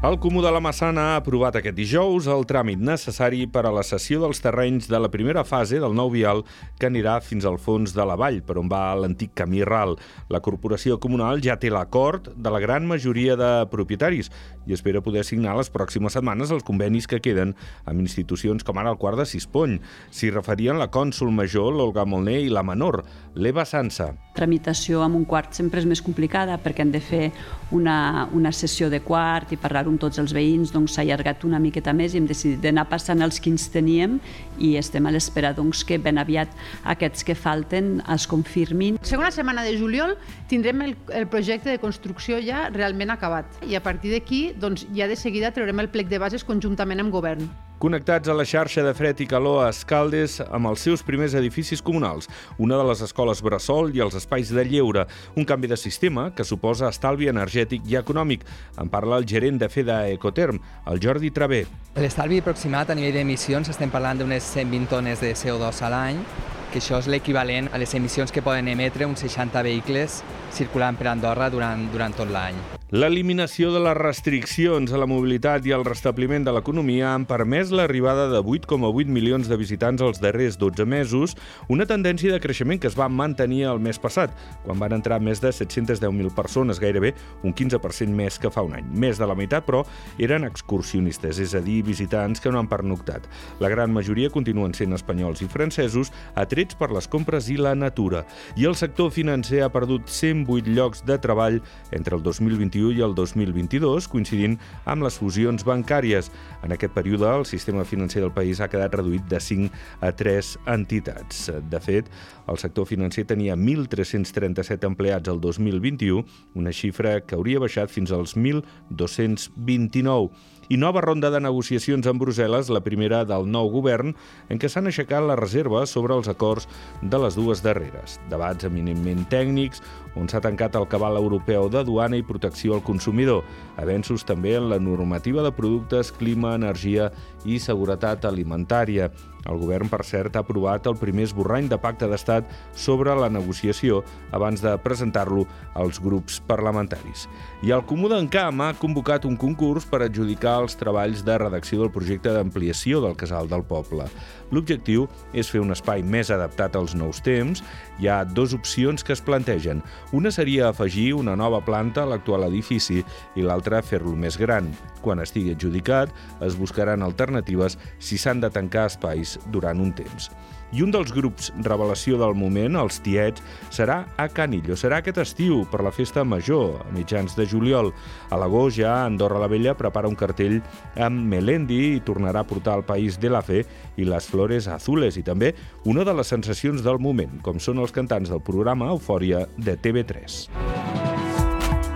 El Comú de la Massana ha aprovat aquest dijous el tràmit necessari per a la cessió dels terrenys de la primera fase del nou vial que anirà fins al fons de la vall, per on va l'antic camí ral. La corporació comunal ja té l'acord de la gran majoria de propietaris i espera poder signar les pròximes setmanes els convenis que queden amb institucions com ara el quart de Sispony. S'hi referien la cònsul major, l'Olga Molner, i la menor, l'Eva Sansa. Tramitació amb un quart sempre és més complicada perquè han de fer una, una sessió de quart i parlar amb tots els veïns, doncs s'ha allargat una miqueta més i hem decidit d'anar passant els que ens teníem i estem a l'espera doncs, que ben aviat aquests que falten es confirmin. Segona setmana de juliol tindrem el, el projecte de construcció ja realment acabat i a partir d'aquí doncs, ja de seguida traurem el plec de bases conjuntament amb govern connectats a la xarxa de fred i calor a Escaldes amb els seus primers edificis comunals, una de les escoles Bressol i els espais de lleure, un canvi de sistema que suposa estalvi energètic i econòmic. En parla el gerent de FEDA Ecoterm, el Jordi Travé. L'estalvi aproximat a nivell d'emissions estem parlant d'unes 120 tones de CO2 a l'any, que això és l'equivalent a les emissions que poden emetre uns 60 vehicles circulant per Andorra durant, durant tot l'any. L'eliminació de les restriccions a la mobilitat i el restabliment de l'economia han permès l'arribada de 8,8 milions de visitants els darrers 12 mesos, una tendència de creixement que es va mantenir el mes passat, quan van entrar més de 710.000 persones, gairebé un 15% més que fa un any. Més de la meitat, però, eren excursionistes, és a dir, visitants que no han pernoctat. La gran majoria continuen sent espanyols i francesos, atrets per les compres i la natura. I el sector financer ha perdut 108 llocs de treball entre el 2021 2021 i el 2022, coincidint amb les fusions bancàries. En aquest període, el sistema financer del país ha quedat reduït de 5 a 3 entitats. De fet, el sector financer tenia 1.337 empleats el 2021, una xifra que hauria baixat fins als 1.229 i nova ronda de negociacions amb Brussel·les, la primera del nou govern, en què s'han aixecat les reserves sobre els acords de les dues darreres. Debats eminentment tècnics, on s'ha tancat el cabal europeu de duana i protecció al consumidor. Avenços també en la normativa de productes, clima, energia i seguretat alimentària. El govern, per cert, ha aprovat el primer esborrany de pacte d'estat sobre la negociació abans de presentar-lo als grups parlamentaris. I el Comú d'Encam ha convocat un concurs per adjudicar els treballs de redacció del projecte d'ampliació del Casal del Poble. L'objectiu és fer un espai més adaptat als nous temps. Hi ha dues opcions que es plantegen. Una seria afegir una nova planta a l'actual edifici i l'altra fer-lo més gran. Quan estigui adjudicat, es buscaran alternatives si s'han de tancar espais durant un temps. I un dels grups revelació del moment, els Tiets, serà a Canillo. Serà aquest estiu per la festa major, a mitjans de juliol. A l'agost ja Andorra la Vella prepara un cartell amb Melendi i tornarà a portar al país de la fe i les flores azules i també una de les sensacions del moment, com són els cantants del programa Eufòria de TV3.